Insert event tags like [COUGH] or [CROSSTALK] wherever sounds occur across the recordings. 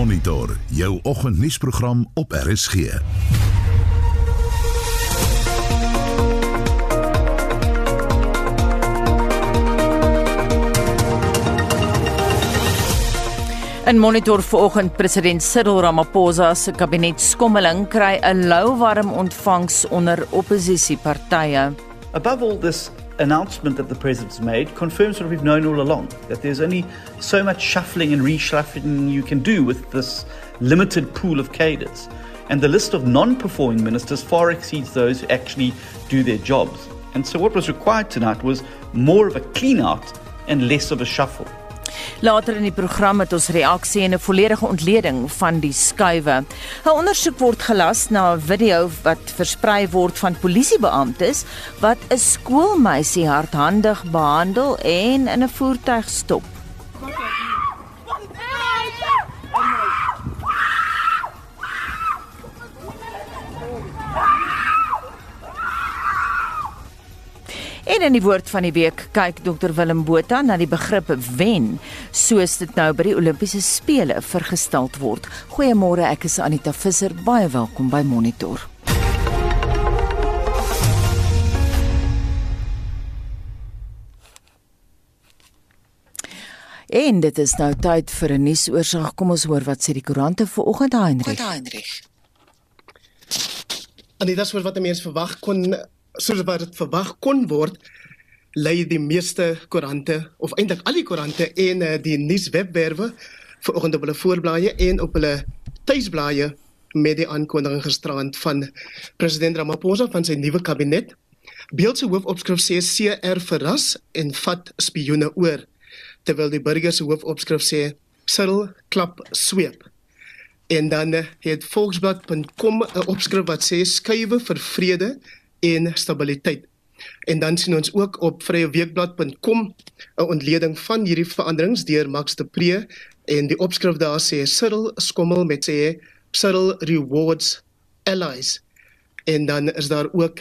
Monitor, jou oggendnuusprogram op RSG. In monitor vanoggend president Cyril Ramaphosa se kabinet skommeling kry 'n louwarm ontvangs onder oppositiepartye. Above all, this announcement that the president's made confirms what we've known all along that there's only so much shuffling and reshuffling you can do with this limited pool of cadres. And the list of non performing ministers far exceeds those who actually do their jobs. And so, what was required tonight was more of a clean out and less of a shuffle. Later in die program het ons reaksie en 'n volledige ontleding van die skuwe. 'n Ondersoek word gelas na 'n video wat versprei word van polisiebeamptes wat 'n skoolmeisie hardhandig behandel en in 'n voertuig stop. En in die woord van die week kyk Dr Willem Botha na die begrip wen soos dit nou by die Olimpiese spele vergestel word. Goeiemôre, ek is Anita Visser. Baie welkom by Monitor. En dit is nou tyd vir 'n nuusoorseig. Kom ons hoor wat sê die koerante vanoggend, Heinrich. Goed, Heinrich. Anita, soos wat mense verwag kon soos wat dit verwag kon word, lei die meeste koerante of eintlik al die koerante en uh, die nuuswebwerwe vanoggend op hulle voorblaaie en op hulle tuisblaaie met die aankondiging gisterand van president Ramaphosa van sy nuwe kabinet. Beeld se hoofopskrif sê CR verras en vat spioene oor terwyl die burger se hoofopskrif sê Cyril klap sweep. En dan eh, het volksblad.com 'n opskrif wat sê skuwe vir vrede en stabiliteit. En dan sien ons ook op vryeweekblad.com 'n ontleding van hierdie veranderings deur Max de Pre en die opskrif daar sê Cyril skommel met sê Cyril rewards allies. En dan is daar ook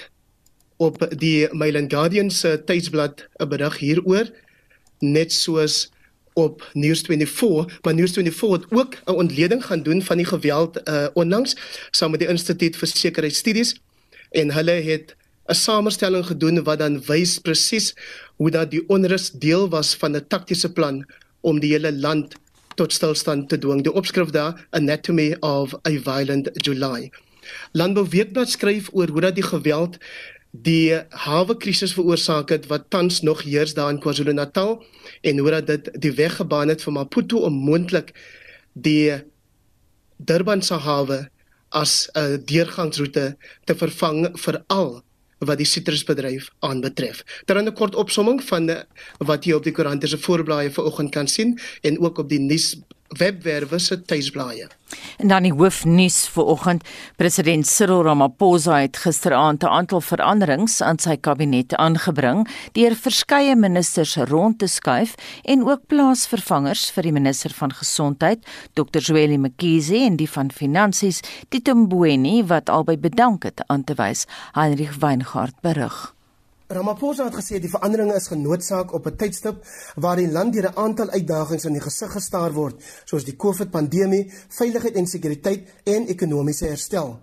op die Mail and Guardian se tydsblad 'n berig hieroor net soos op News24, maar News24 het ook 'n ontleding gaan doen van die geweld uh, onlangs saam met die Instituut vir Sekuriteitsstudies en hulle het 'n samestelling gedoen wat dan wys presies hoe dat die onrus deel was van 'n taktiese plan om die hele land tot stilstand te dwing. Die opskrif daar Anatomy of a Violent July. Landbou Weekblad skryf oor hoe dat die geweld die hawe krisis veroorsaak het wat tans nog heers daar in KwaZulu-Natal en hoe dat dit die weg gebaan het vir Maputo om moontlik die Durban se hawe as 'n deurgangsroete te vervang vir al wat die sitrusbedryf aanbetref. Dan 'n kort opsomming van wat jy op die koerante se voorblaaie vanoggend kan sien en ook op die nuus webwerwe se tuisblaaie. En dan die hoofnuus vir oggend, president Cyril Ramaphosa het gisteraand 'n aantal veranderings aan sy kabinet aangebring deur verskeie ministers rond te skuif en ook plaasvervangers vir die minister van gesondheid, Dr. Zweli Mkhize en die van finansies, Tito Mboweni wat albei bedank het aan te wys, Heinrich Weingart berig. Ramaphosa het gesê die veranderinge is genoodsaak op 'n tydstip waar die land deur 'n aantal uitdagings in die gesig gestaar word, soos die COVID-pandemie, veiligheid en sekuriteit en ekonomiese herstel.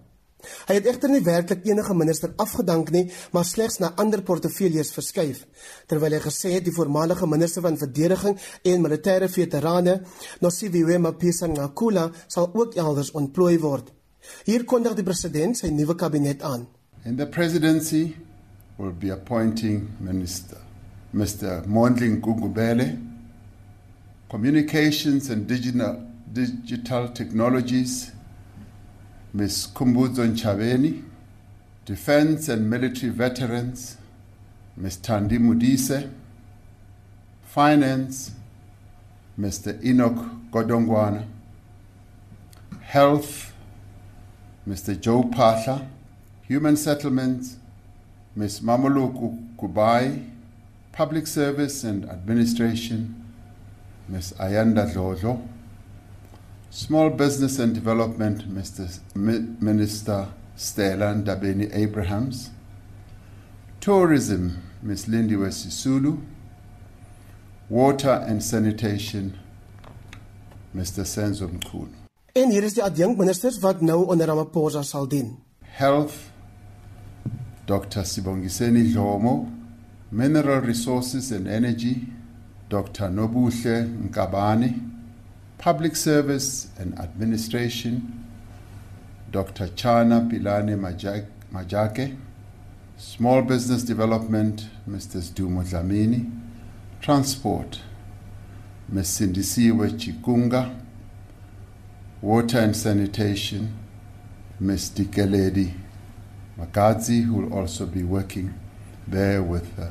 Hy het egter nie werklik enige minister afgedank nie, maar slegs na ander portefeuilles verskuif, terwyl hy gesê het die voormalige minister van verdediging en militêre veterane, Nosiviwe Mapisa Ngakula, sal ook elders ontplooi word. Hier kondig die president sy nuwe kabinet aan. In the presidency will be appointing Minister Mr. Mondling Gugubele, Communications and Digital, Digital Technologies, Ms. Kumbuzo Nchabeni, Defense and Military Veterans, Ms. Tandi Mudise, Finance, Mr. Enoch Godongwana, Health, Mr. Joe Pasha, Human Settlements, Ms. Mamuluku Kubai, Public Service and Administration, Ms. Ayanda Jojo, Small Business and Development, Mr. M- Minister Stella Dabeni Abrahams, Tourism, Ms. Lindiwe Sisulu, Water and Sanitation, Mr. Senzo Mkulu. En hier is die adjunkministers wat nou onder Ramaphosa sal dien. Health Dr. Sibongiseni Dlomo, Mineral Resources and Energy Dr. Nobuhle Nkabani, Public Service and Administration Dr. Chana Pilane Majake, Small Business Development Mr. Dumo Dlamini, Transport Ms. Sindisiwe Chikunga, Water and Sanitation Ms. Dikeledi Magazi, who will also be working there with uh,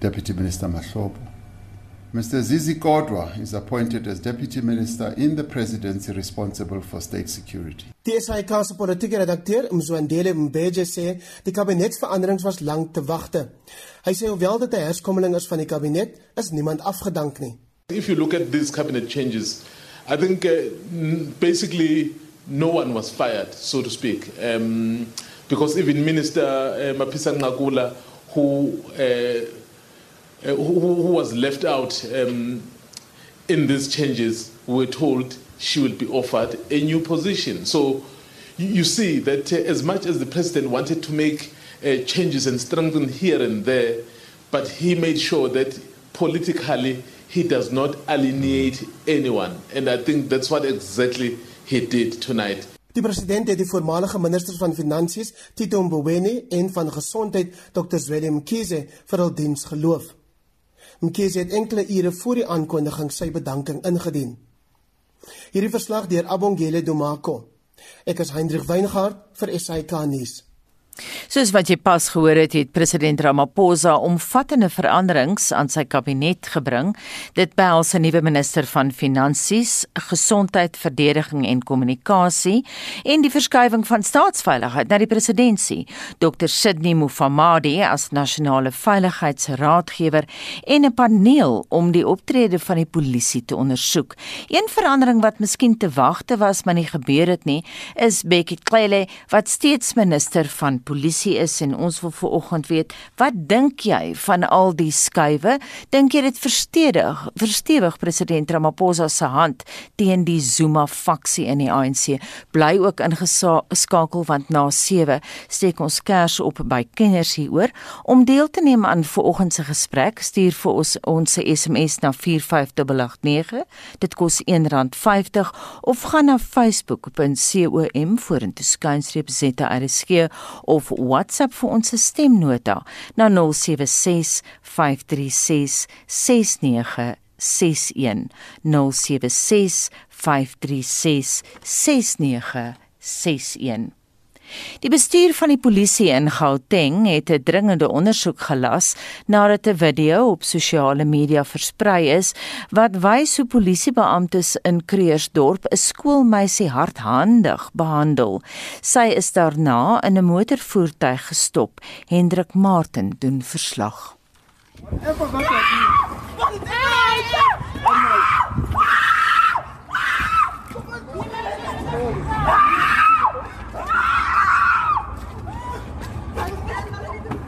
Deputy Minister Mahlobo. Mr. Zizi Kodwa is appointed as Deputy Minister in the Presidency responsible for state security. Die SAIK se politieke redakteur, Mzwandile Mbeje sê die kabinetsveranderings was lank te wagte. Hy sê hoewel dit 'n herskommeling is van die kabinet, is niemand afgedank nie. If you look at these cabinet changes, I think uh, basically no one was fired, so to speak, um, because even Minister uh, Mapisa Ngakula, who, uh, uh, who, who was left out um, in these changes, were told she will be offered a new position. So you, you see that uh, as much as the president wanted to make uh, changes and strengthen here and there, but he made sure that politically he does not alienate anyone. And I think that's what exactly he did tonight. Die president het die voormalige ministers van finansies, Tito Mboweni en van gesondheid, Dr. Zweli Mkhize, vir hul diens geloof. Mkhize het enkele ure voor die aankondiging sy bedanking ingedien. Hierdie verslag deur Abongile Domako. Ek is Hendrik Weingart vir SAK nuus. Soos wat jy pas gehoor het, het president Ramaphosa omvattende veranderings aan sy kabinet gebring. Dit behels 'n nuwe minister van finansies, gesondheid, verdediging en kommunikasie en die verskywing van staatsveiligheid na die presidentskap. Dr Sidney Mufamadi as nasionale veiligheidsraadgewer en 'n paneel om die optrede van die polisie te ondersoek. Een verandering wat miskien te wagte was, maar nie gebeur het nie, is Bekkie Cele wat steeds minister van polisie is en ons wil vanoggend weet, wat dink jy van al die skuwe? Dink jy dit verstedig, verstewig president Ramaphosa se hand teen die Zuma faksie in die ANC? Bly ook ingeskakel want na 7 steek ons kers op by kenners hieroor om deel te neem aan vanoggend se gesprek. Stuur vir ons ons SMS na 45889. Dit kos R1.50 of gaan na facebook.com vorentoe skynstreep ZRSG of WhatsApp vir ons stemnota na 076 536 6961 076 536 6961 Die bestuur van die polisie in Gauteng het 'n dringende ondersoek gelas nadat 'n video op sosiale media versprei is wat wys hoe polisiebeamptes in Kreersdorp 'n skoolmeisie hardhandig behandel. Sy is daarna in 'n motorvoertuig gestop. Hendrik Martin doen verslag. Ek was daar.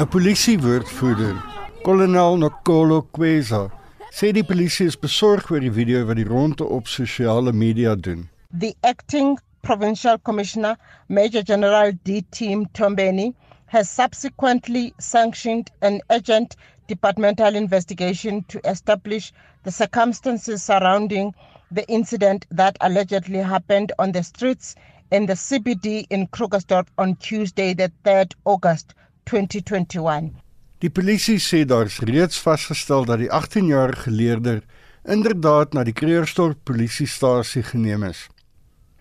'n Polisiewoordvoerder, kolonel Nokolo Kweza, sê die polisie is besorg oor die video wat die ronde op sosiale media doen. The acting provincial commissioner, Major General D. Team Tombeni, has subsequently sanctioned an urgent departmental investigation to establish the circumstances surrounding the incident that allegedly happened on the streets in the CBD in Krugersdorp on Tuesday, the 3rd August 2021. Die polisie sê daar's reeds vasgestel dat die 18-jarige leerder inderdaad na die Kreersdorp polisiestasie geneem is.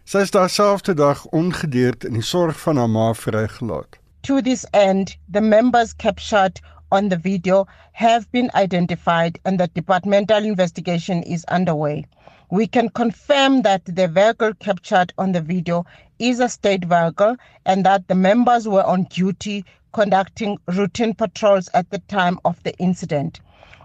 Sy is daarselfde dag ongedeerd in die sorg van haar ma vrygelaat. To this end, the members captured on the video have been identified and the departmental investigation is underway. We can confirm that the vehicle captured on the video is a state vehicle and that the members were on duty conducting routine patrols at the time of the incident.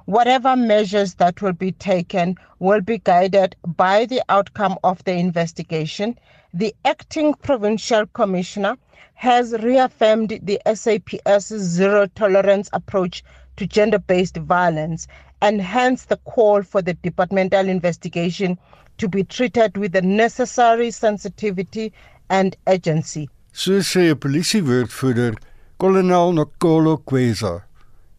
Whatever measures that will be taken will be guided by the outcome of the investigation. The acting provincial commissioner has reaffirmed the SAPS zero tolerance approach to gender based violence and hence the call for the departmental investigation to be treated with the necessary sensitivity and urgency. So sê 'n polisiewoordvoerder, kolonel Nokolo Kweza.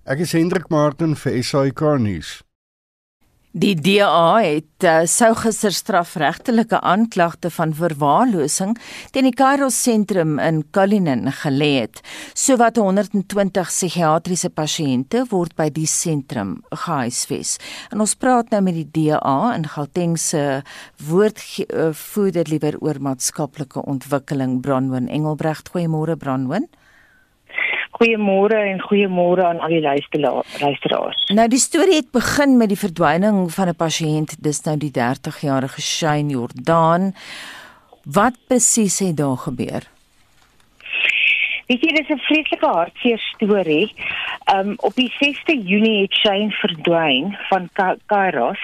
Ek is Hendrik Martin vir SAK nuus. Die DA het uh, sou gister strafregtelike aanklagte van verwaarlosing teen die Kairos sentrum in Cullinan gelê het. Sowat 120 psigiatriese pasiënte word by die sentrum gehuisves. En ons praat nou met die DA in Gauteng se woordvoerder liewer oor maatskaplike ontwikkeling Bronwyn Engelbregt. Goeiemôre Bronwyn. Goeiemôre en goeiemôre aan al die luisteraars. Nou die storie het begin met die verdwyning van 'n pasiënt, dis nou die 30-jarige Shane Jordan. Wat presies het daar gebeur? Weet jy, dis 'n vreeslike hartseer storie. Um op die 6de Junie het Shane verdwyn van Kairos.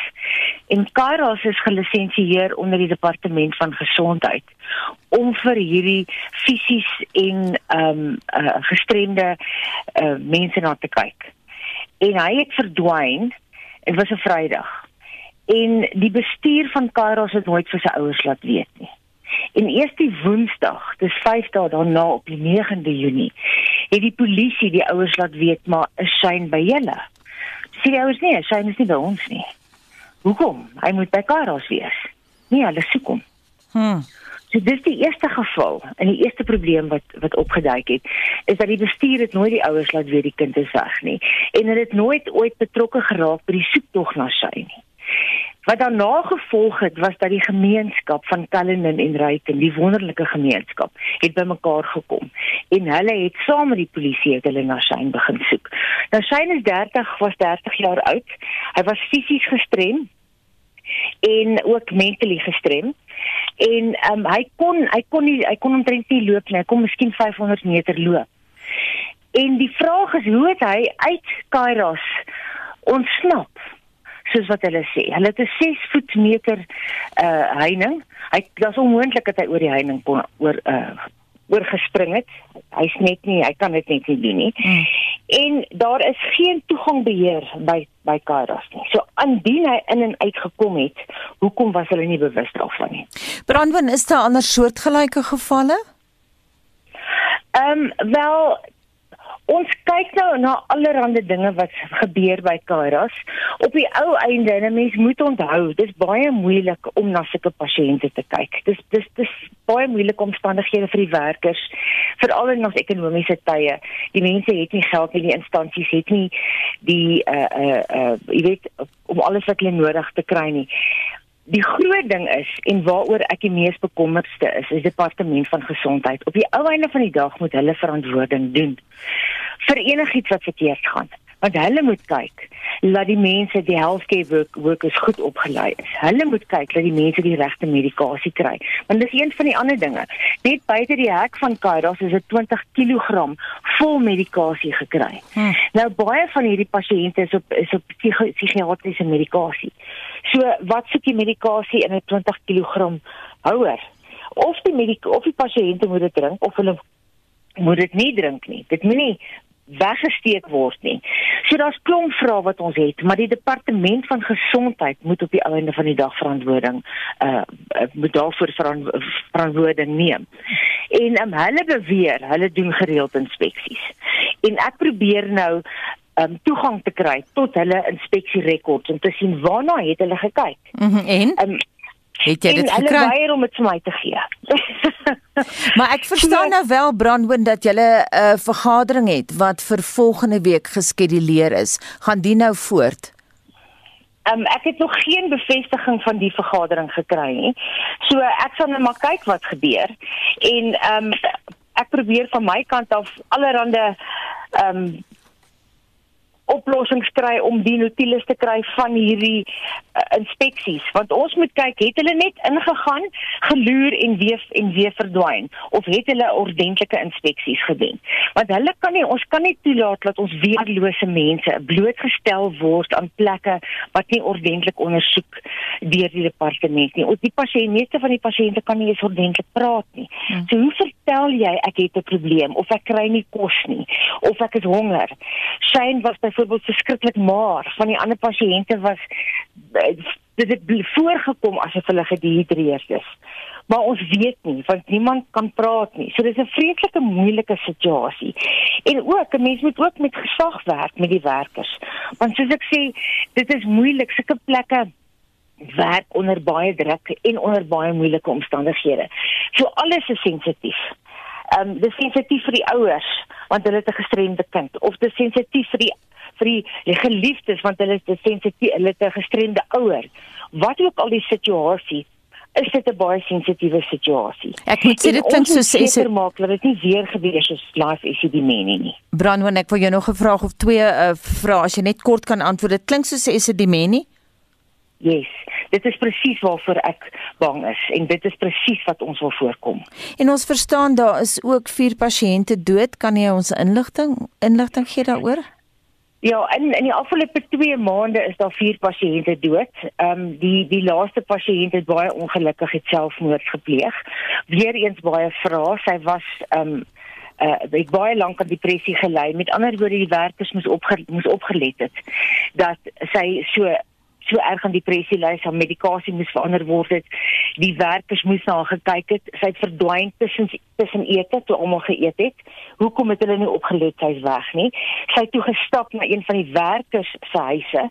En Kairos is gelisensieer onder die departement van gesondheid om vir hierdie fisies en ehm um, uh, gestremde uh, mense na te kyk. En hy het verdwyn. Dit was 'n Vrydag. En die bestuur van Kairos het nooit vir sy ouers laat weet nie. En eers die Woensdag, dis 5 dae daarna op die 9de Junie, het die polisie die ouers laat weet maar is Shane by julle. Sê die ouers nie, Shane is nie by ons nie. Hoekom? Hy moet by Kairos wees. Nee, hulle soek hom. Hm. So dis die eerste geval en die eerste probleem wat wat opgeduik het is dat die bestuur het nooit die ouers laat weet die kind is weg nie en hulle het nooit ooit betrokke geraak by die soektog na sy nie. Wat daarna gevolg het was dat die gemeenskap van Cullinan en Ruyten, die wonderlike gemeenskap, het bymekaar gekom en hulle het saam met die polisie het hulle na Shane begin soek. Nou Shane is 30, was 30 jaar oud. Hy was fisies gestrem en ook mentally gestrem. En um, hy kon hy kon nie hy kon omtrent nie loop nie. Hy kon miskien 500 meter loop. En die vraag is hoe het hy uit Kairos ontsnap? Soos wat hulle sê. Hulle het 'n 6 voet meter uh heining. Hy daar's onmoontlik dat hy oor die heining kon oor uh oor gespring het. Hy's net nie, hy kan dit net nie doen nie. Hmm. En daar is geen toegangbeheer by by Kairos nie. So indien hy in en uit gekom het, hoekom was hulle nie bewus daarvan nie? Brandwin, is daar ander soortgelyke gevalle? Ehm um, wel Ons kyk nou na allerlei dinge wat gebeur by Kairos. Op die ou einde, 'n mens moet onthou, dis baie moeilik om na sulke pasiënte te kyk. Dis dis dis baie moeilike omstandighede vir die werkers, veral in ons ekonomiese tye. Die mense het nie geld nie, die instansies het nie die uh uh uh jy weet om alles wat hulle nodig te kry nie. Die groot ding is en waaroor ek die mees bekommerdste is, is departement van gesondheid. Op die ou einde van die dag moet hulle verantwoording doen vir enigiets wat verkeerd gaan. Want hulle moet kyk dat die mense die healthcare work, workers goed opgelei is. Hulle moet kyk dat die mense die regte medikasie kry. Want dis een van die ander dinge. Net buite die hek van Kairos is dit 20 kg vol medikasie gekry. Hmm. Nou baie van hierdie pasiënte is op is op psigiatriese medikasie. So wat soek die medikasie in 'n 20 kg houer? Of die medik of die pasiënte moet dit drink of hulle moet dit nie drink nie. Dit moenie weggesteek word nie. So daar's klomp vrae wat ons het, maar die departement van gesondheid moet op die einde van die dag verantwoording uh moet daarvoor verantwoording neem. En um, hulle beweer, hulle doen gereeld inspeksies. En ek probeer nou um toegang te kry tot hulle inspeksierekords om te sien waarna het hulle gekyk. Mm -hmm. En um, het jy dit gekry? Hulle weier om dit vir my te gee. [LAUGHS] maar ek verstaan nou wel Brandwin dat jy 'n uh, vergadering het wat vir volgende week geskeduleer is. Gaan die nou voort? Um, ek het nog geen bevestiging van die vergadering gekry nie. So ek sal net maar kyk wat gebeur. En ehm um, ek probeer van my kant af allerhande ehm um, oplossings kry om die notules te kry van hierdie uh, inspeksies. Want ons moet kyk het hulle net ingegaan geloer en weer en weer verdwyn? Of het hulle ordentlike inspeksies gedoen? Want hulle kan nie ons kan nie toelaat dat ons weerlose mense blootgestel word aan plekke wat nie ordentlik ondersoek deur die departement nie. Ons die pasiënte meeste van die pasiënte kan nie eens ordentlik praat nie. Hmm. so hoe vertel jy ek het 'n probleem of ek kry nie kos nie of ek is honger? Shane was by byvoorbeeld verskriklik maar van die ander pasiënte was dit het voorgekom asof hulle gedehidreerd is. Maar ons weet nie want niemand kan praat nie. So dis 'n vreeslike moeilike situasie. En ook 'n mens moet ook met gesag werk met die werkers. Want soos ek sê, dit is moeilik sulke plekke werk onder baie druk en onder baie moeilike omstandighede. So alles is sensitief. Ehm um, dis sensitief vir die ouers want hulle het 'n gestremde kind of dis sensitief vir die vir die, die geliefdes want hulle is sensitief hulle het 'n gestremde ouer. Wat ook al die situasie is dit 'n baie sensitiewe situasie. Ek moet sê dit klink so sê se maak dat dit nie weer gebeur soos life is die menie nie. Brandon ek wil jou nog 'n vraag of twee uh, vrae as jy net kort kan antwoord. Dit klink so sê se die menie. Yes, dit is presies waarvoor ek bang is en dit is presies wat ons wil voorkom. En ons verstaan daar is ook vier pasiënte dood. Kan jy ons inligting inligting gee daaroor? Ja, in in die afgelope 2 maande is daar vier pasiënte dood. Ehm um, die die laaste pasiënt het baie ongelukkig het selfmoord gepleeg. Weereens baie vrae. Sy was ehm um, uh ek baie lank aan depressie gelei. Met ander woorde, die werkers moes opge moes opgelet het dat sy so so erg aan depressie ly, sy medikasie moes verander word het. Die werkers moes na haar gekyk het. Sy het verdwyn tussen tussen ete toe almal geëet het. Hoekom het hulle nie opgelet sy's weg nie? Sy het toe gestap na een van die werkers se huise.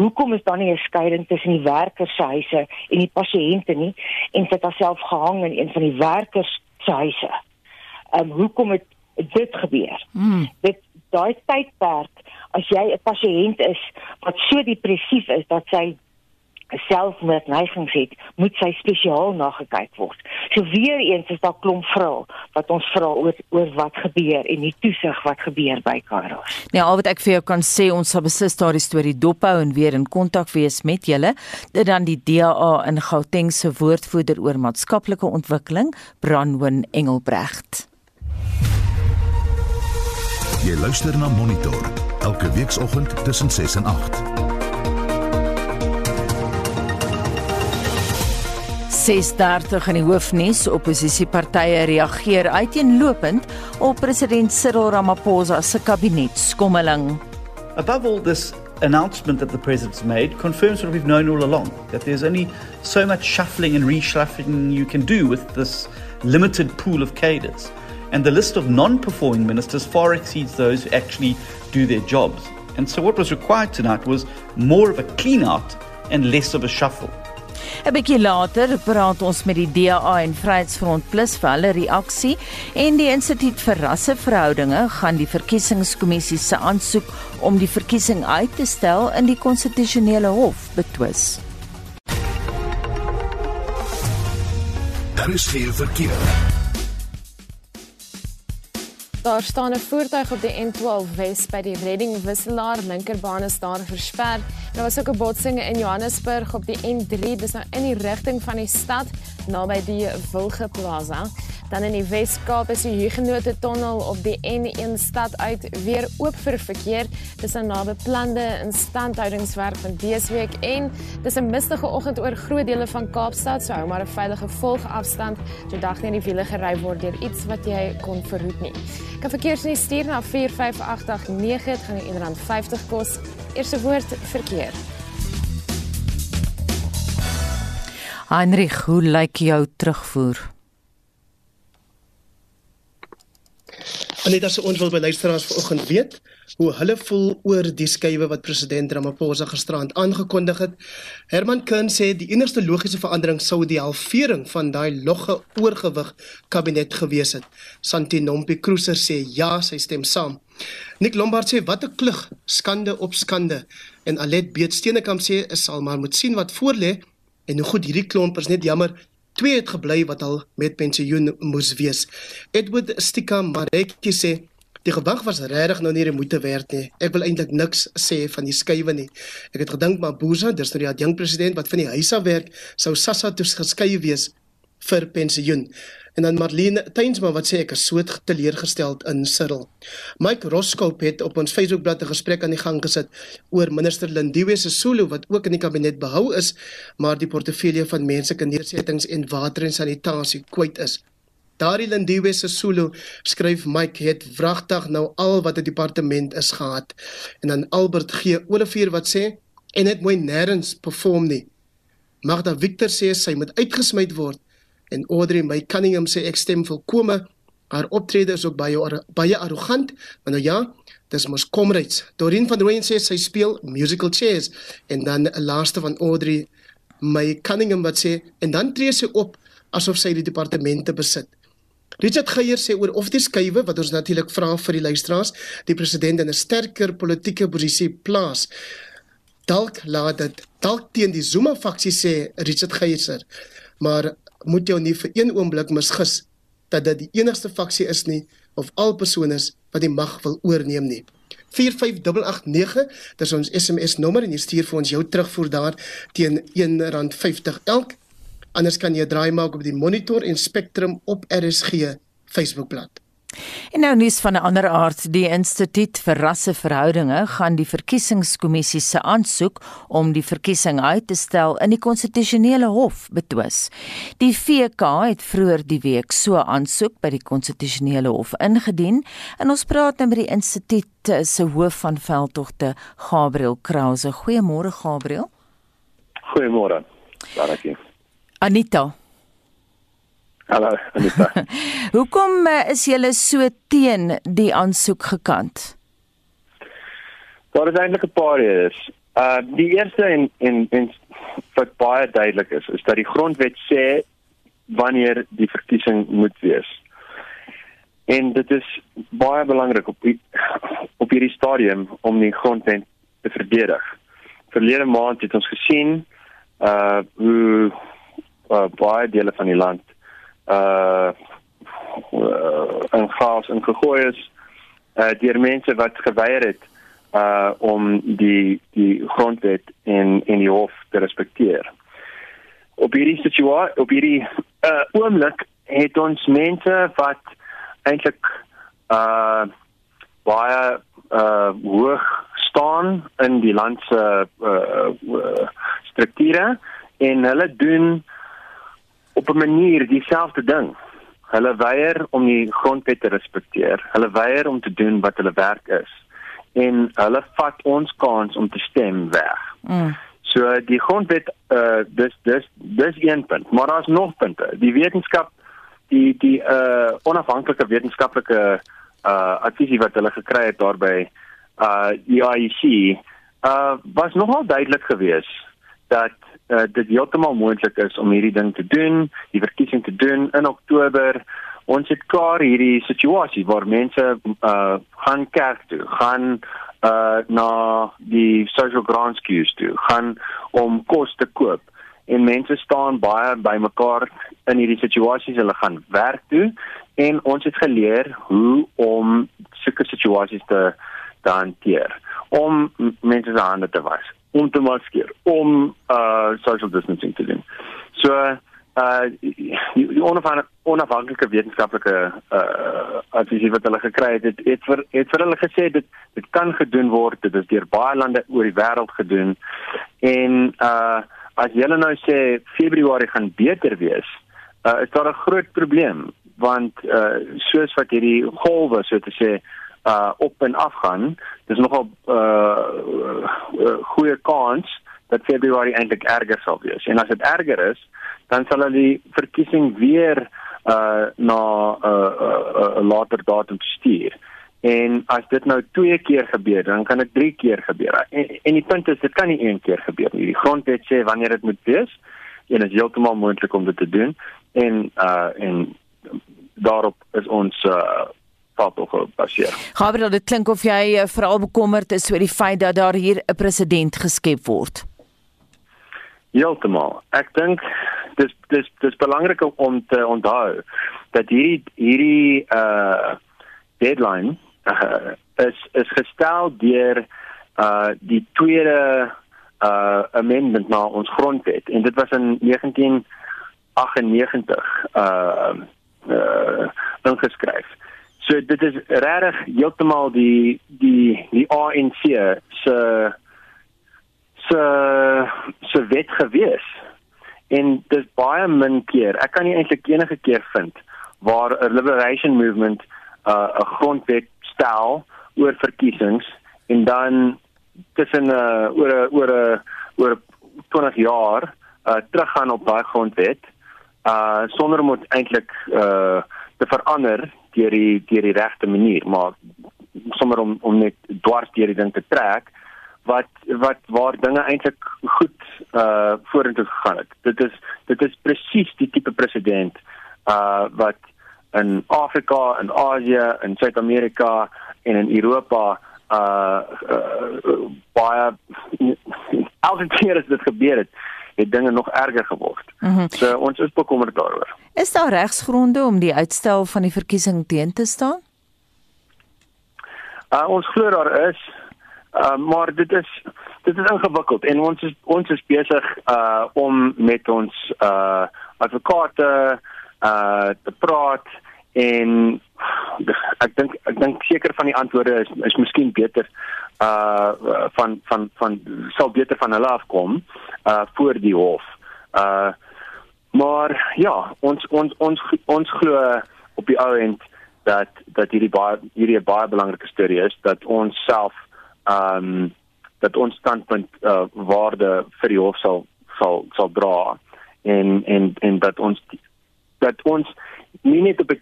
Hoekom is daar nie 'n skeiding tussen die werkers se huise en die pasiënte nie? En sy het haarself gehang in een van die werkers se huise. Ehm um, hoekom het dit gebeur? Hmm. Dit daai tydperk as jy 'n pasiënt is wat so depressief is dat sy selfmoordneigings het, moet sy spesiaal nagekyk word. So weer eens is daar klomp vrae wat ons vra oor oor wat gebeur en die toesig wat gebeur by Karos. Nee, al wat ek vir jou kan sê, ons sal beslis daardie storie dophou en weer in kontak wees met julle. Dit dan die DA in Gauteng se woordvoerder oor maatskaplike ontwikkeling, Brandwin Engelbrecht. Jy luister na Monitor elke weekoggend tussen 6 en 8. 6:30 in die hoofnuus opposisiepartye reageer uiteenlopend op president Cyril Ramaphosa se kabinetskommeling. Above all this announcement that the president's made confirms what we've known all along that there's only so much shuffling and reshuffling you can do with this limited pool of cadres. And the list of non performing ministers far exceeds those who actually do their jobs. And so, what was required tonight was more of a clean out and less of a shuffle. 'n bietjie later praat ons met die DA en Vryheidsfront Plus vir hulle reaksie en die Instituut vir Rasseverhoudinge gaan die verkiesingskommissie se aansoek om die verkiesing uit te stel in die konstitusionele hof betwis. Daar is geen verkeer. Daar staan 'n voertuig op die N12 Wes by die Redding Wisselaar linkerbaan is daar versper. Daar was ook 'n botsing in Johannesburg op die N3, dis nou in die rigting van die stad naby die Wilge Plaza. Dan in die Wes-Kaap is die Huguenot Tunnel op die N1 stad uit weer oop vir verkeer. Dis 'n nabeplande instandhoudingswerk van dese week en dis 'n mistige oggend oor groot dele van Kaapstad, so hou maar 'n veilige volgafstand. So dag nie in die wiele gery word deur iets wat jy kon verhoed nie. Kan verkeersnuus stuur na 45889, dit gaan jou R1.50 kos. Eerste woord verkeer. Heinrich, hoe lyk jou terugvoer? Aneta se ons wil by luisteraars vanoggend weet hoe hulle voel oor die skuwe wat president Ramaphosa gisterand aangekondig het. Herman Kern sê die enigste logiese verandering sou die halvering van daai logge oorgewig kabinet gewees het. Santi Nompi Cruiser sê ja, sy stem saam. Nick Lombard sê wat 'n klug, skande op skande. En Alet Beet Steenekamp sê is sal maar moet sien wat voorlê en hoe goed hierdie klomp is net jammer Twee het gebly wat al met pensioen moes wees. Edward Stika Marekki sê die gewag was regtig nou nie moeite werd nie. Ek wil eintlik niks sê van die skuwe nie. Ek het gedink Mabuza, dis nou die adjunkt president wat van die huis af werk, sou Sassa toe geskei wees vir pensioen. En dan Marlene Tuinsma wat sê ek is so teleurgesteld in Cyril. Mike Roskop het op ons Facebookblad 'n gesprek aan die gang gesit oor minister Lindiwe Sisulu wat ook in die kabinet behou is, maar die portefeulje van menslike nedersettings en water en sanitasie kwyt is. Daardie Lindiwe se solo skryf Mike het wragtig nou al wat 'n departement is gehad. En dan Albert G Olivier wat sê en het mooi nêrens perform nie. Magda Victor sê sy moet uitgesmy word en Audrey my Cunningham sê ek stem volkome. Haar optrede is ook baie baie arrogant. Maar nou ja dis mos comrades. Dorien van Rooyen sê sy speel musical chairs. En dan 'n laaste van Audrey my Cunningham wat sê en dan tree sy op asof sy die departemente besit. Richard Geier sê oor of die skuwe wat ons natuurlik vra vir die luisteraars die president in 'n sterker politieke posisie plaas. Dalk laat dit dalk teen die Zuma faksie sê Richard Geier maar moet jou nie vir een oomblik misgis dat dit die enigste faksie is nie of al persone is wat die mag wil oorneem nie. 45889, dis ons SMS nommer en jy stuur vir ons jou terugvoer daar teen R1.50 elk. Anders kan jy draai maak op die Monitor en Spectrum op RSG Facebookblad. En nou nuus van 'n ander aard, die Instituut vir Rasseverhoudinge gaan die verkiesingskommissie se aansoek om die verkiesing uit te stel in die konstitusionele hof betwis. Die VK het vroeër die week so 'n aansoek by die konstitusionele hof ingedien en ons praat nou met die instituut se hoof van veldtogte, Gabriel Krause. Goeiemôre Gabriel. Goeiemôre. Dankie. Anita Hallo Anita. [LAUGHS] Hoekom uh, is julle so teen die aansoek gekant? Daar is eintlik 'n paar redes. Uh die eerste en en en wat baie duidelik is, is dat die grondwet sê wanneer die verkiesing moet wees. En dit is baie belangrik op die, op hierdie stadium om die grondwet te verdedig. Verlede maand het ons gesien uh hoe uh, baie dele van die land uh in chaos ingegooi is uh deur mense wat geweier het uh om die die grondwet en en die hof te respekteer. Op hierdie situasie op hierdie uh oomblik het ons mense wat eintlik uh baie uh hoog staan in die land se uh, uh strukture en hulle doen op 'n manier dieselfde ding. Hulle weier om die grondwet te respekteer. Hulle weier om te doen wat hulle werk is. En hulle vat ons kans om te stem weg. Mm. So die grondwet uh dis dis dis een punt, maar daar's nog punte. Die wetenskap die die uh onafhanklike wetenskaplike uh advisie wat hulle gekry het daarby uh die IEC uh was nogal duidelik geweest dat uh, dit heeltemal moontlik is om hierdie ding te doen, die verkiesing te doen in Oktober. Ons het klaar hierdie situasie waar mense uh gaan kerk toe, gaan uh na die social grants queues toe, gaan om kos te koop en mense staan baie bymekaar in hierdie situasies. Hulle gaan werk toe en ons het geleer hoe om sulke situasies te te hanteer om mense se hande te was om te maskeer, om uh social distancing te doen. So uh die, die onafhanklike wetenskaplike uh advies wat hulle gekry het, het het vir het vir hulle gesê dit dit kan gedoen word. Dit is deur baie lande oor die wêreld gedoen. En uh as julle nou sê Februarie gaan beter wees, uh is daar 'n groot probleem want uh soos wat hierdie golwe so te sê uh op en af gaan. Dis nogal uh, uh goeie kans dat Februarie eintlik erger sal wees. En as dit erger is, dan sal hulle die verkiesing weer uh na 'n uh, uh, uh, later datum stuur. En as dit nou twee keer gebeur, dan kan dit drie keer gebeur. En, en die punt is dit kan nie een keer gebeur nie. Die grondwet sê wanneer dit moet wees en dit is heeltemal moontlik om dit te doen en uh en daarop is ons uh vat tog gebaseer. Gabriel, dit klink of jy uh, veral bekommerd is oor die feit dat daar hier 'n president geskep word. Heeltemal. Ek dink dis dis dis belangrik om te onthou dat hierdie hierdie uh deadline uh, is is gestel deur uh die tweede uh amendment na ons grondwet en dit was in 1998 uh uh ingeskryf. So dit is regtig heeltemal die die die ANC se se se wet gewees. En dis baie min keer. Ek kan nie eintlik enige keer vind waar 'n liberation movement uh, 'n grondwet stel oor verkiesings en dan tussen uh, oor 'n oor 'n oor 20 jaar uh, teruggaan op daai grondwet uh sonder om eintlik uh te verander deur die deur die regte manier maar sommer om om net dwars deur die ding te trek wat wat waar dinge eintlik goed uh vorentoe gegaan het. Dit is dit is presies die tipe president uh wat in Afrika en Asië en Suid-Amerika en in Europa uh, uh baie [LAUGHS] elke keer as dit gebeur het, het dinge nog erger geword. Mm -hmm. So ons is bekommerd daaroor. Is daar regsgronde om die uitstel van die verkiesing teen te staan? Uh ons glo daar is uh maar dit is dit is ingewikkeld en ons is ons is besig uh om met ons uh advokate uh te praat en ek dink ek dink seker van die antwoorde is is miskien beter uh van van van sal beter van hulle afkom uh voor die hof. Uh maar ja, ons ons ons ons glo op die ou end dat dat hierdie baie hierdie 'n baie belangrike storie is dat ons self um dat ons standpunt uh waarde vir die hof sal sal sal dra en en en dat ons dat ons nie net op 'n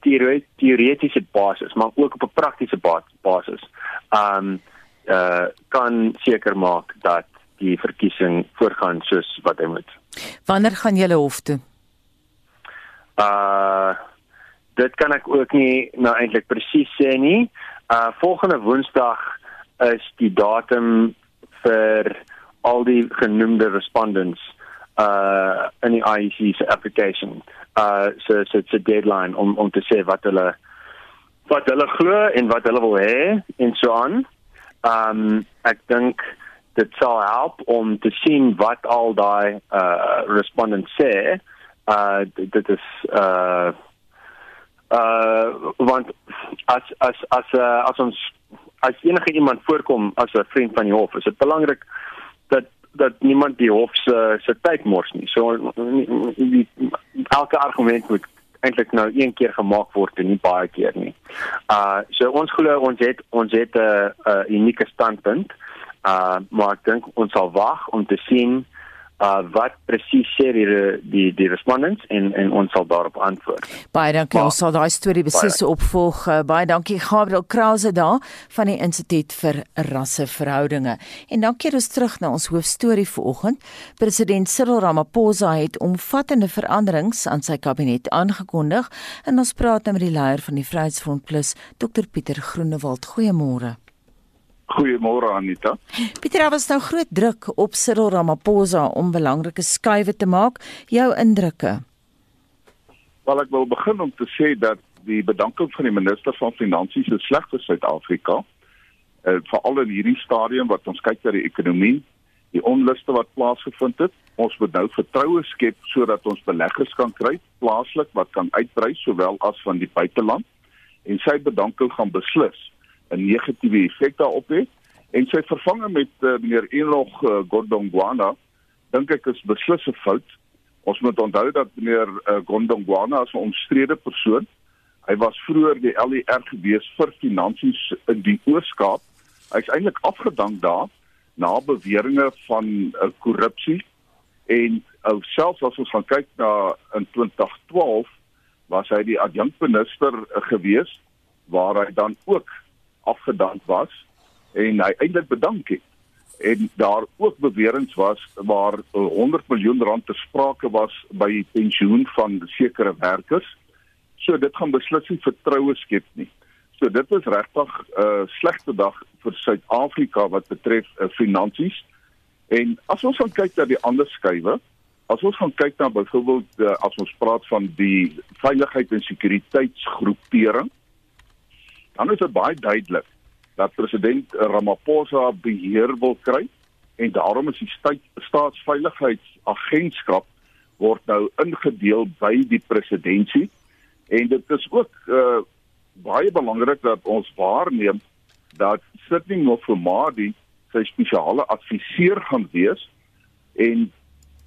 teoretiese basis, maar ook op 'n praktiese basis, um uh kan seker maak dat die verkiesing voorgaan soos wat hy moet. Wanneer gaan julle hof toe? Uh dit kan ek ook nie nou eintlik presies sê nie. Uh volgende Woensdag is die datum vir al die genoemde respondents uh in die IEC se application uh so so it's a deadline om om te sê wat hulle wat hulle glo en wat hulle wil hê en so aan. Um ek dink dit sal help om te sien wat al daai uh respondents sê. Uh dit is uh uh want as as as uh, as ons as enige iemand voorkom as 'n vriend van die hof, is dit belangrik dat dat niemand die hof se se tyd mors nie. So die, elke argument moet eintlik nou een keer gemaak word en nie baie keer nie. Uh so ons glo ons het ons het 'n 'n unieke standpunt. Uh maar ek dink ons sal wag om te sien uh wat presies sê die die die respondents en en ons sal daarop antwoord. Baie dankie. Maar, ons sal daai storie beslis opvolg. Uh, baie dankie Gabriel Krause daar van die Instituut vir Rasseverhoudinge. En dan keer ons terug na ons hoofstorie vanoggend. President Cyril Ramaphosa het omvattende veranderings aan sy kabinet aangekondig en ons praat nou met die leier van die Vryheidsfront Plus, Dr Pieter Groenewald. Goeiemôre. Goeiemôre Anita. Pieter, was nou groot druk op Cyril Ramaphosa om belangrike skuwe te maak. Jou indrukke? Wel ek wil begin om te sê dat die bedanking van die minister van Finansies is sleg vir Suid-Afrika. Uh, veral in hierdie stadium wat ons kyk na die ekonomie, die onluste wat plaasgevind het. Ons moet nou vertroue skep sodat ons beleggers kan kry plaaslik wat kan uitbrei sowel as van die buiteland. En sy bedanking gaan beslis 'n negatiewe effek daarop het en sy vervanging met uh, meneer Enoch uh, Gondongwana dink ek is beslis 'n fout. Ons moet onthou dat meneer uh, Gondongwana 'n omstrede persoon, hy was vroeër die LER gewees vir finansies in die Oos-Kaap. Hy's eintlik afgedank daar na beweringe van uh, korrupsie en uh, selfs as ons gaan kyk na in 2012 was hy die adjunkminister uh, gewees waar hy dan ook afgedank was en hy eintlik bedank het en daar ook beweringe was waar 100 miljoen rand te sprake was by pensioen van sekere werkers. So dit gaan beslis nie vertroue skep nie. So dit is regtig 'n uh, slegte dag vir Suid-Afrika wat betref uh, finansies. En as ons gaan kyk na die ander skuwe, as ons gaan kyk na byvoorbeeld uh, as ons praat van die veiligheid en sekuriteitsgroepering, dan is dit baie duidelik dat president Ramaphosa beheer wil kry en daarom is die staatsveiligheidsagentskap word nou ingedeel by die presidentskap en dit is ook uh, baie belangrik dat ons waarneem dat Sidney Mofomadi sy spesiale adviseur gaan wees en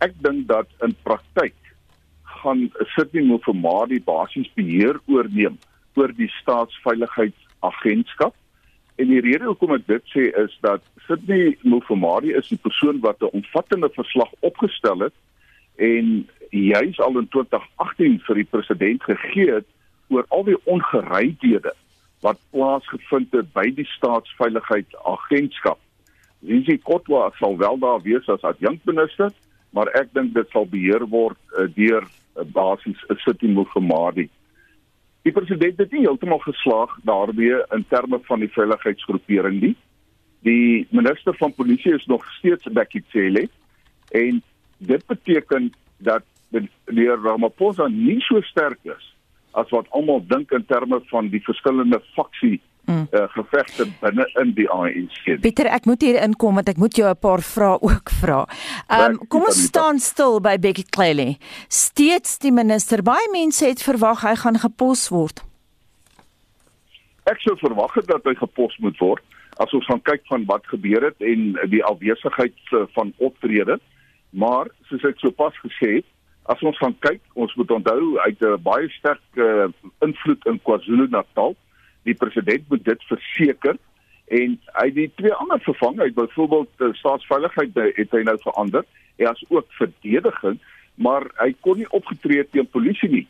ek dink dat in praktyk gaan Sydney Mofamadi basies beheer oorneem oor die staatsveiligheidsagentskap. En die rede hoekom ek dit sê is dat Sydney Mofamadi is die persoon wat 'n omvattende verslag opgestel het en juis al in 2018 vir die president gegee het oor al die ongeregtighede wat plaasgevind het by die staatsveiligheidsagentskap. Zizi Kotwa sal wel daar wees as adjunkminister, maar ek dink dit sal beheer word uh, deur uh, basies 'n sitting Mofamadi. Die president het nie heeltemal geslaag daarmee in terme van die veiligheidsgroepering nie. Die minister van polisie is nog steeds Becky Cele en dit beteken dat die Ramaphosa nie so sterk is as wat almal dink in terme van die verskillende faksie mm. uh, gevegte binne in die ANC. Pieter, ek moet hier inkom want ek moet jou 'n paar vrae ook vra. Ehm um, kom ons staan stil by Becky Cele. Steeds die minister, baie mense het verwag hy gaan gepos word. Ek sou verwag het dat hy gepos moet word as ons gaan kyk van wat gebeur het en die afwesigheid eh, van optrede. Maar soos ek sopas gesê het, as ons gaan kyk, ons moet onthou hy het 'n baie sterk uh, invloed in KwaZulu-Natal die president moet dit verseker en hy die twee ander vervang uit byvoorbeeld die eh, staatsveiligheid het hy nou verander. Hy as ook verdediging maar hy kon nie opgetree teen polisie nie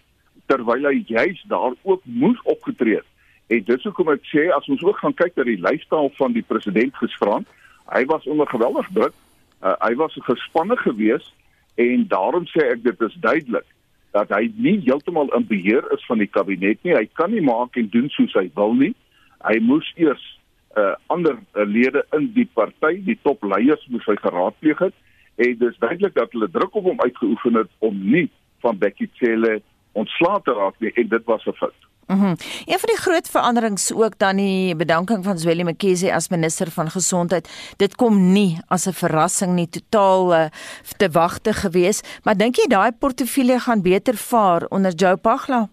terwyl hy juis daar ook moes opgetree en dit hoekom ek sê as ons ook gaan kyk na die lyfstaal van die president gisterand hy was onder geweldig druk. Uh, hy was gespanne geweest en daarom sê ek dit is duidelik dat hy nie heeltemal in beheer is van die kabinet nie. Hy kan nie maak en doen soos hy wil nie. Hy moes eers uh ander uh, lede in die party, die topleiers moes hy geraadpleeg het en dis duidelik dat hulle druk op hom uitgeoefen het om nie van Becky Cele ontslae te raak nie en dit was 'n fout. Mhm. Mm een van die groot veranderings ook dan die bedanking van Zweli Mkhize as minister van gesondheid. Dit kom nie as 'n verrassing nie, totaal uh, te wagte gewees, maar dink jy daai portefeulje gaan beter vaar onder Joe Pagla?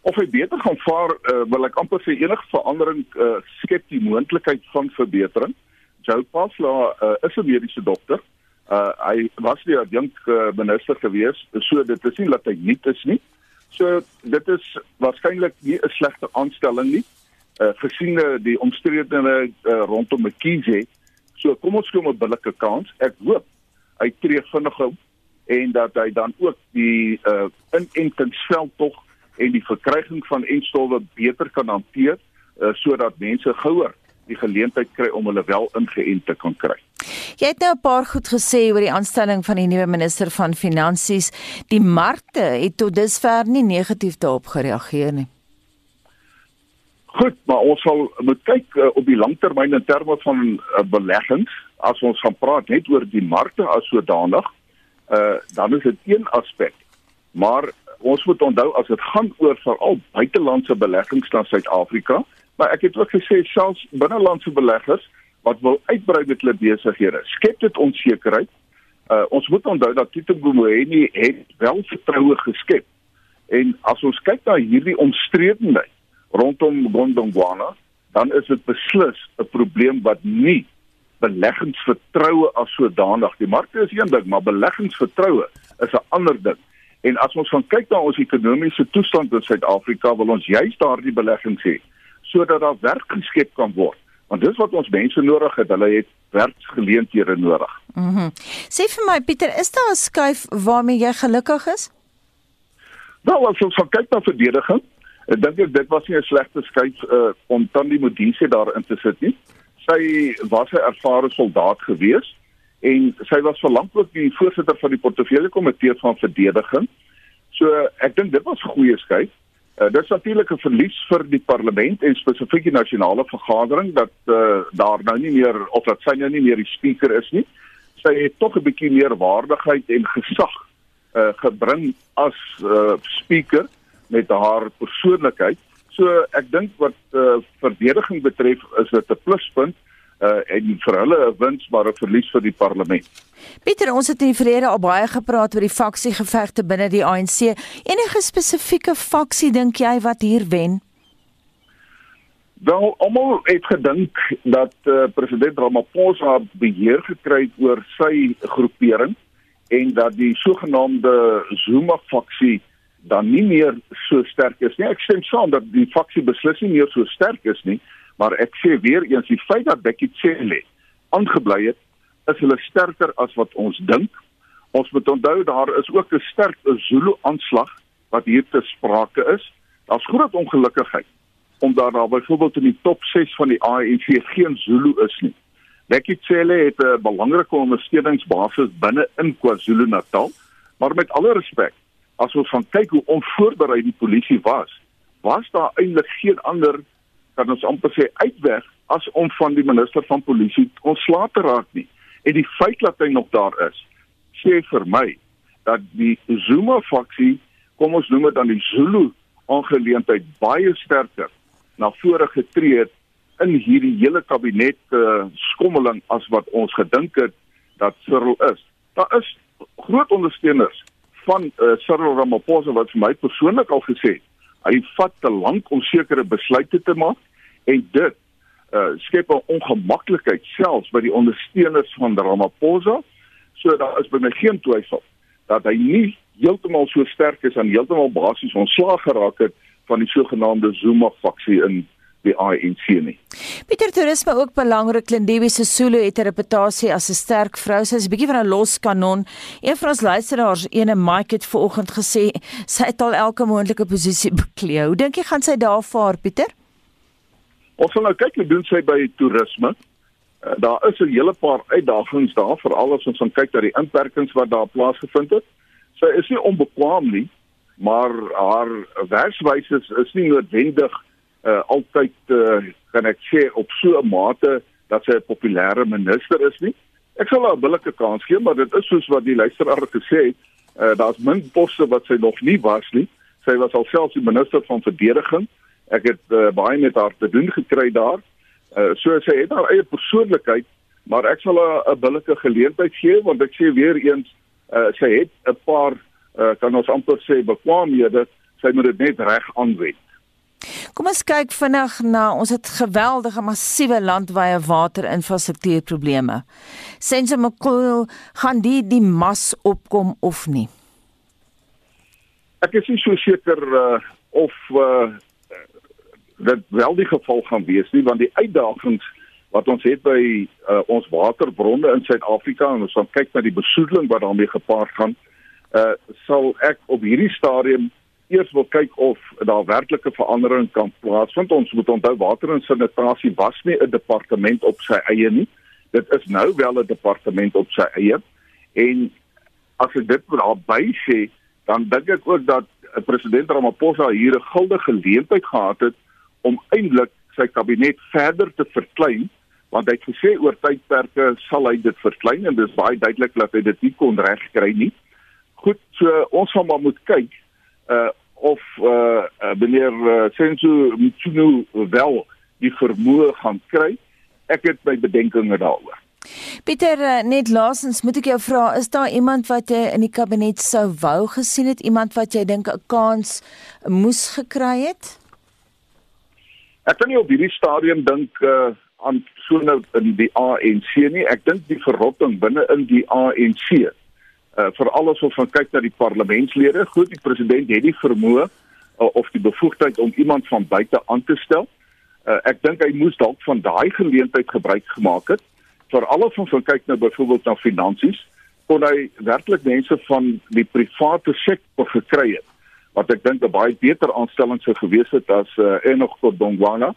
Of hy beter gaan vaar, uh, wil ek amper sê enige verandering uh, skep die moontlikheid van verbetering. Joe Pagla uh, is 'n mediese dokter. Uh, hy was die adjunk uh, minister gewees, so dit is nie dat hy nie is nie. So dit is waarskynlik nie 'n slegte aanstelling nie. Uh gesien die omstredenheid uh, rondom McKinsey. So kom ons hom 'n billike kans. Ek hoop hy tree vinnig op en dat hy dan ook die uh inentingsveld tog en die verkryging van enstowwe beter kan hanteer uh, sodat mense gouer die geleentheid kry om hulle wel ingeënt te kan kry. Jy het nou 'n paar goed gesê oor die aanstelling van die nuwe minister van finansies. Die markte het tot dusver nie negatief daarop gereageer nie. Goed, maar ons sal moet kyk uh, op die langtermyn in terme van uh, beleggings. As ons gaan praat net oor die markte as sodanig, uh, dan is dit een aspek. Maar ons moet onthou as dit gaan oor veral buitelandse beleggings na Suid-Afrika, maar ek het ook gesê selfs binnelandse beleggers wat wil uitbrei met hulle besighede. Skep dit onsekerheid. Uh, ons moet onthou dat Tito Mboweni het wel vertroue geskep. En as ons kyk na hierdie omstredenheid rondom Gondongwana, dan is dit beslis 'n probleem wat nie beleggingsvertroue as sodanig. Die markte is een ding, maar beleggingsvertroue is 'n ander ding. En as ons gaan kyk na ons ekonomiese toestand in Suid-Afrika, wil ons juist daardie beleggings hê sodat daar werk geskep kan word. Want dis wat ons mense nodig het. Hulle het werksgeleenthede nodig. Mhm. Mm Sê vir my Pieter, is daar 'n skuif waarmee jy gelukkig is? Nou, as ons kyk na verdediging, ek dink ek dit was nie 'n slegte skuif uh, om Tandi Modise daarin te sit nie. Sy was 'n ervare soldaat gewees en sy was vir lank ook die voorsitter van die portefeulje komitee van verdediging. So ek dink dit was 'n goeie skuif. Uh, dit is natuurlik 'n verlies vir die parlement en spesifiek die nasionale vergadering dat uh, daar nou nie meer of dat sy nou nie meer die spreker is nie. Sy het tog 'n bietjie meer waardigheid en gesag uh, gebring as uh, spreker met haar persoonlikheid. So ek dink wat uh, verdediging betref is dit 'n pluspunt uh, en vir hulle 'n wins maar 'n verlies vir die parlement. Pieter, ons het in die verlede al baie gepraat oor die faksiegevegte binne die ANC. Enige spesifieke faksie dink jy wat hier wen? Wel, almal het gedink dat uh, president Ramaphosa beheer gekry het oor sy groepering en dat die sogenaamde Zuma faksie dan nie meer so sterk is nie. Ek stem saam dat die faksie beslis nie meer so sterk is nie, maar ek sê weer eens die feit dat Bekkie Cele aangebly het, is hulle sterker as wat ons dink. Ons moet onthou daar is ook 'n sterk Zulu aanslag wat hier te sprake is. Daar's groot ongelukkigheid omdat daar byvoorbeeld in die top 6 van die ANC geen Zulu is nie. Bekkie Cele het 'n belangrike ondersteuningsbasis binne in KwaZulu-Natal, maar met alle respek, as ons van kyk hoe onvoorbereid die polisie was, was daar eintlik geen ander kan ons amper sê uitweg as om van die minister van polisie ontslae te raak nie. En die feit dat hy nog daar is, sê vir my dat die Zuma faksie, kom ons noem dit dan die Zulu aangeleentheid baie sterker na vore getree het in hierdie hele kabinet uh, skommeling as wat ons gedink het dat Cyril is. Daar is groot ondersteuners van uh, Cyril Ramaphosa wat vir my persoonlik al gesê het hy vat te lank om sekere besluite te maak en dit uh, skep 'n ongemaklikheid selfs by die ondersteuners van Ramaphosa. So daar is by my geen twyfel dat hy nie heeltemal so sterk is en heeltemal basies ontslaag geraak het van die sogenaamde Zuma faksie in die ANC nie. Pieter toerisme ook belangrik. Lindiwe Sisulu het 'n reputasie as 'n sterk vrou. Sy is 'n bietjie van 'n los kanon. Een van ons luisteraars, ene Mike het vanoggend gesê sy het al elke moontlike posisie beklee. Hoe dink jy gaan sy daar vaar, Pieter? Ons sal nou kyk hoe doen sy by toerisme. Uh, daar is 'n hele paar uitdagings daar, veral as ons gaan kyk na die inperkings wat daar plaasgevind het. Sy is nie onbekwaam nie, maar haar werkswyse is, is nie noodwendig uh, altyd uh, kan ek sê op so 'n mate dat sy 'n populêre minister is nie. Ek sal haar 'n billike kans gee, maar dit is soos wat die luisteraar gesê het, uh, daar's min poste wat sy nog nie was nie. Sy was alself die minister van verdediging. Ek het uh, baie met haar te doen gekry daar. Uh, so sy het haar eie persoonlikheid, maar ek sal haar 'n billike geleentheid gee want ek sê weer eens uh, sy het 'n paar uh, kan ons amper sê bekwaamhede, sy moet dit net reg aanwend. Kom ons kyk vinnig na ons het geweldige massiewe landwyse waterinfrastruktuurprobleme. Sense Mkhulu, gaan die die mas opkom of nie? Ek is nie so seker uh, of uh, dit wel die geval gaan wees nie want die uitdagings wat ons het by uh, ons waterbronne in Suid-Afrika en ons gaan kyk na die besoedeling wat daarmee gepaard gaan, uh, sal ek op hierdie stadium eers wil kyk of daar werklike verandering kan plaasvind. Ons moet onthou water en sanitasie was nie 'n departement op sy eie nie. Dit is nou wel 'n departement op sy eie. En as ek dit daarby sê, dan dink ek ook dat president Ramaphosa hier 'n guldige geleentheid gehad het om eintlik sy kabinet verder te verklein want hy het gesê oor tydperke sal hy dit verklein en dit is baie duidelik dat hy dit nie kon regkry nie. Goed, so ons gaan maar moet kyk uh of uh, uh meneer uh, Sensu Mtsunu wel die vermoë gaan kry. Ek het my bedenkinge daaroor. Pieter, uh, net laasens moet ek jou vra, is daar iemand wat jy in die kabinet sou wou gesien het, iemand wat jy dink 'n kans moes gekry het? Ek kan nie op hierdie stadium dink uh aan so nou in die ANC nie. Ek dink die verrotting binne in die ANC uh, veral as ons van kyk na die parlementslede, goed, die president het die vermoë uh, of die bevoegdheid om iemand van buite aan te stel. Uh, ek dink hy moes dalk van daai geleentheid gebruik gemaak het. Veral as ons van kyk nou byvoorbeeld na finansies, kon hy werklik mense van die private sektor gekry het wat ek dink 'n baie beter aanstelling sou gewees het as uh, Enoch Kodongwana.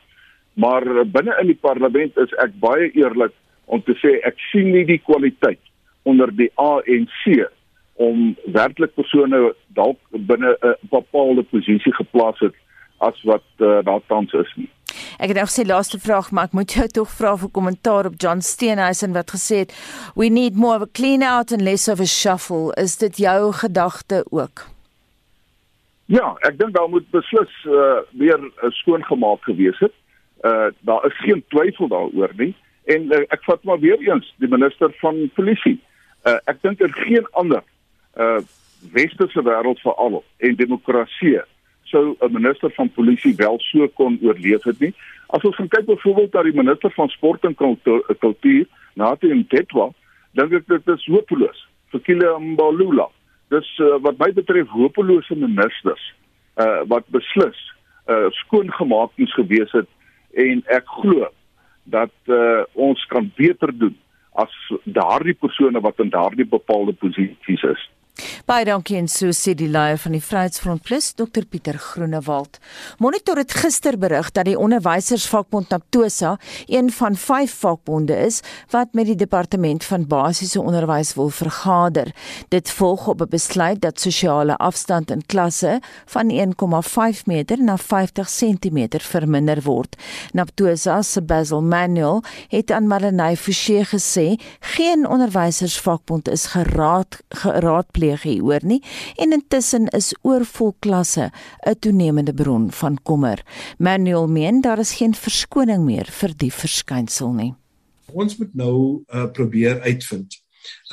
Maar uh, binne in die parlement is ek baie eerlik om te sê ek sien nie die kwaliteit onder die ANC om werklik persone dalk binne 'n bepaalde posisie geplaas het as wat uh, daar tans is nie. Ek het nou gesê laaste vraag, maar ek moet jou tog vra vir kommentaar op John Steenhuisen wat gesê het we need more of a clean out and less of a shuffle. Is dit jou gedagte ook? Ja, ek dink daar moet beslis uh, weer uh, skoongemaak gewees het. Uh daar is geen twyfel daaroor nie. En uh, ek vat maar weer eens die minister van polisie. Uh, ek dink er geen ander uh westerse wêreld veral en demokrasie sou 'n minister van polisie wel so kon oorleef het nie. As ons gaan kyk byvoorbeeld na die minister van sport en kultuur, Nathi Ntethwa, dink ek dit is hopeloos Fikile Mbalula. Dis uh, wat my betref hopelose ministers uh wat beslis uh skoongemaak moes gewees het en ek glo dat uh ons kan beter doen as daardie persone wat in daardie bepaalde posisies is. Baie dankie en so sê die leier van die Vryheidsfront Plus, Dr Pieter Groenewald. Monitor het gister berig dat die onderwysersvakbond Naptosa een van 5 vakbonde is wat met die departement van basiese onderwys wil vergader. Dit volg op 'n besluit dat sosiale afstand in klasse van 1,5 meter na 50 cm verminder word. Naptosa se Basil Manuel het aan Marlenae Forsie gesê geen onderwysersvakbond is geraad geraadpleeg pleeg hieroor nie en intussen is oorvol klasse 'n toenemende bron van kommer. Manuel meen daar is geen verskoning meer vir die verskynsel nie. Ons moet nou uh, probeer uitvind.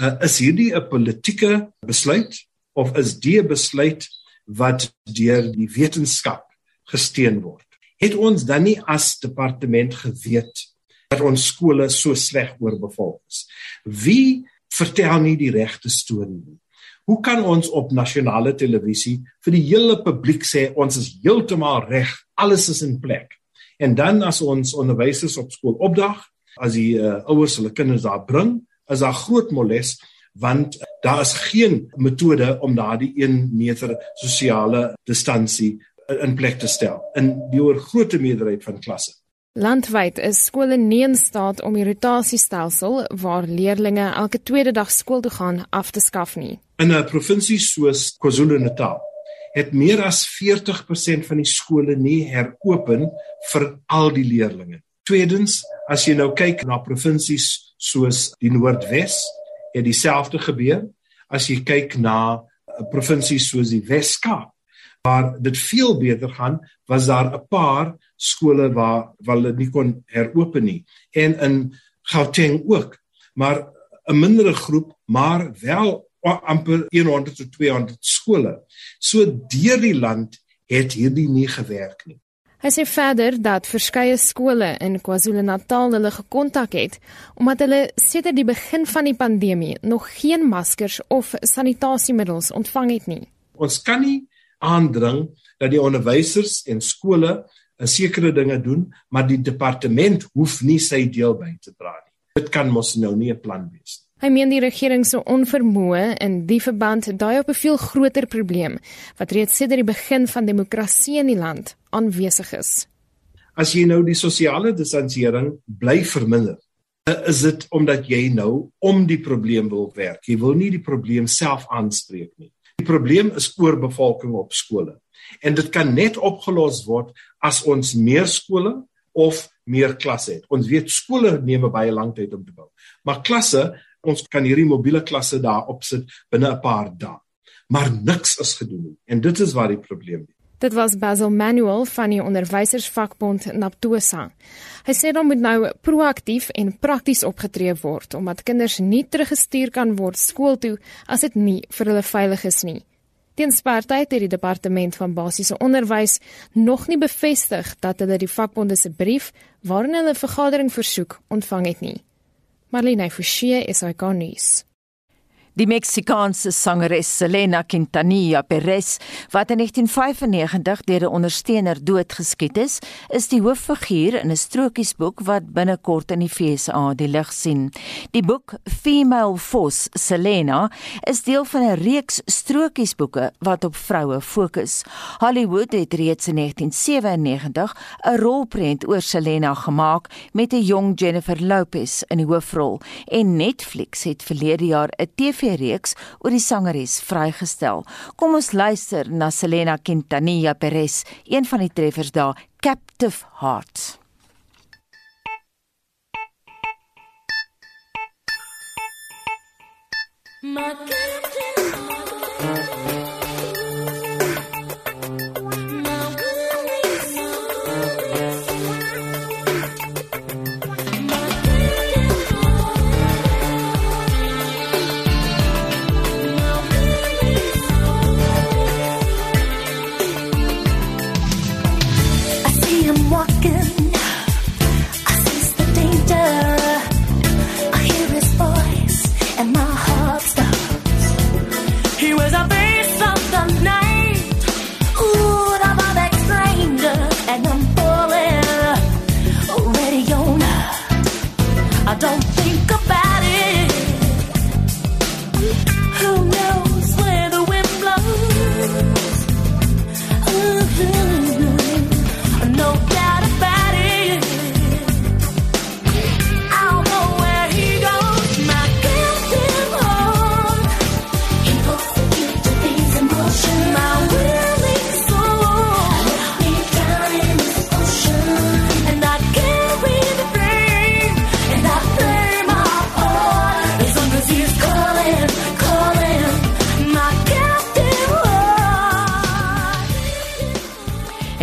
Uh, is hierdie 'n politieke besluit of is dit 'n besluit wat deur die wetenskap gesteun word? Het ons dan nie as departement geweet dat ons skole so sleg oorbevolk is? Wie vertel nie die regte storie nie? Hoe kan ons op nasionale televisie vir die hele publiek sê ons is heeltemal reg, alles is in plek? En dan as ons onderwysers op skool opdag, as die uh, ouers hulle kinders daar bring, is daar groot moles want daar is geen metode om daardie 1 meter sosiale distansie in plek te stel in die oorgrootste meerderheid van klasse. Landwyd is skole nie in staat om die rotasiestelsel waar leerders elke tweede dag skool toe gaan af te skaf nie. In 'n provinsie soos KwaZulu-Natal het meer as 40% van die skole nie heropen vir al die leerders. Tweedens, as jy nou kyk na provinsies soos die Noordwes, het dieselfde gebeur. As jy kyk na provinsies soos die Wes-Kaap, waar dit veel beter gaan, was daar 'n paar skole waar waar hulle nie kon heropen nie. En in Gauteng ook. Maar 'n mindere groep maar wel amper 100 tot 200 skole. So deur die land het hierdie nie gewerk nie. Hy sê verder dat verskeie skole in KwaZulu-Natal hulle gekontak het omdat hulle sedert die begin van die pandemie nog geen maskers of sanitasiemiddels ontvang het nie. Ons kan nie aandring dat die onderwysers en skole 'n sekere dinge doen, maar die departement hoef nie sy deel by te dra nie. Dit kan mos nou nie 'n plan wees nie. Hy meen die regering se onvermoë in die verband daai op 'n veel groter probleem wat reeds sedert die begin van demokrasie in die land aanwesig is. As jy nou die sosiale distansiering bly verminder, is dit omdat jy nou om die probleem wil werk. Jy wil nie die probleem self aanspreek nie. Die probleem is oorbevolking op skole. En dit kan net opgelos word as ons meer skole of meer klasse het. Ons weet skole neem baie lank tyd om te bou. Maar klasse, ons kan hierdie mobiele klasse daar opsit binne 'n paar dae. Maar niks is gedoen nie. En dit is waar die probleem lê. Dit was Basil Manuel van die onderwysersvakbond Naptosa. Hy sê dan moet nou proaktief en prakties opgetree word omdat kinders nie teruggestuur kan word skool toe as dit nie vir hulle veilig is nie. Teenspartyd het die departement van basiese onderwys nog nie bevestig dat hulle die vakbonde se brief waarin hulle vergadering versoek ontvang het nie. Marlene Forsie is hy konnies. Die Meksikaanse sangeres Selena Quintanilla Perez, wat in 1995 deur 'n ondersteuner doodgeskiet is, is die hooffiguur in 'n strokiesboek wat binnekort in die FSA die lig sien. Die boek Female Force Selena is deel van 'n reeks strokiesboeke wat op vroue fokus. Hollywood het reeds in 1997 'n rolprent oor Selena gemaak met 'n jong Jennifer Lopez in die hoofrol en Netflix het verlede jaar 'n TV TV-reeks oor die sangeres vrygestel. Kom ons luister na Selena Quintanilla Perez, een van die treffers daar, Captive Hearts. My captive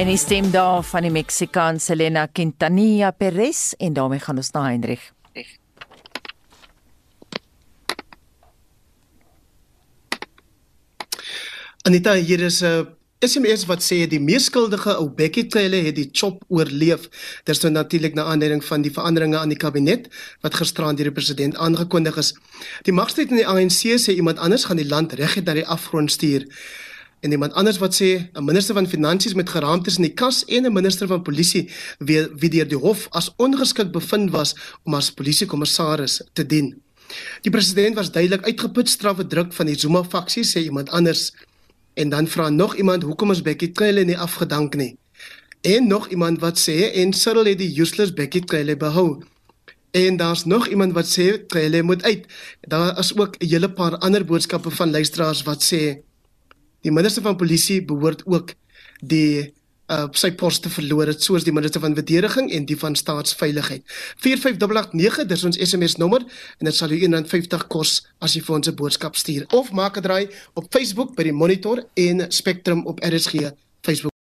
die stem daar van die Meksikaan Selena Quintanilla Perez en daarmee gaan ons na Hendrik. Anita, hier is 'n SMS wat sê die meeskuldige ou Bekkie Cele het die chop oorleef. Dit is nou natuurlik na aanleiding van die veranderinge aan die kabinet wat gisteraan deur die president aangekondig is. Die magstryd in die ANC sê iemand anders gaan die land reguit na die afgrond stuur. En iemand anders wat sê 'n minister van finansies met geraamtes in die kas en 'n minister van polisie wie wie deur die hof as ongeskik bevind was om as polisiekommissaris te dien. Die president was duidelik uitgeput strawwe druk van die Zuma faksie sê iemand anders. En dan vra nog iemand hoekom is Bekkie Cele nie afgedank nie. En nog iemand wat sê en Cyril het die useless Bekkie Cele behou. En daar's nog iemand wat sê Cele moet uit. Daar is ook 'n hele paar ander boodskappe van luisteraars wat sê die minister van polisie behoort ook die uh sy pos te verloor het soos die minister van verdediging en die van staatsveiligheid. 45889 dis ons SMS nommer en dit sal u R1.50 kos as jy vir ons 'n boodskap stuur of maak 'n draai op Facebook by die Monitor en Spectrum op RSG Facebook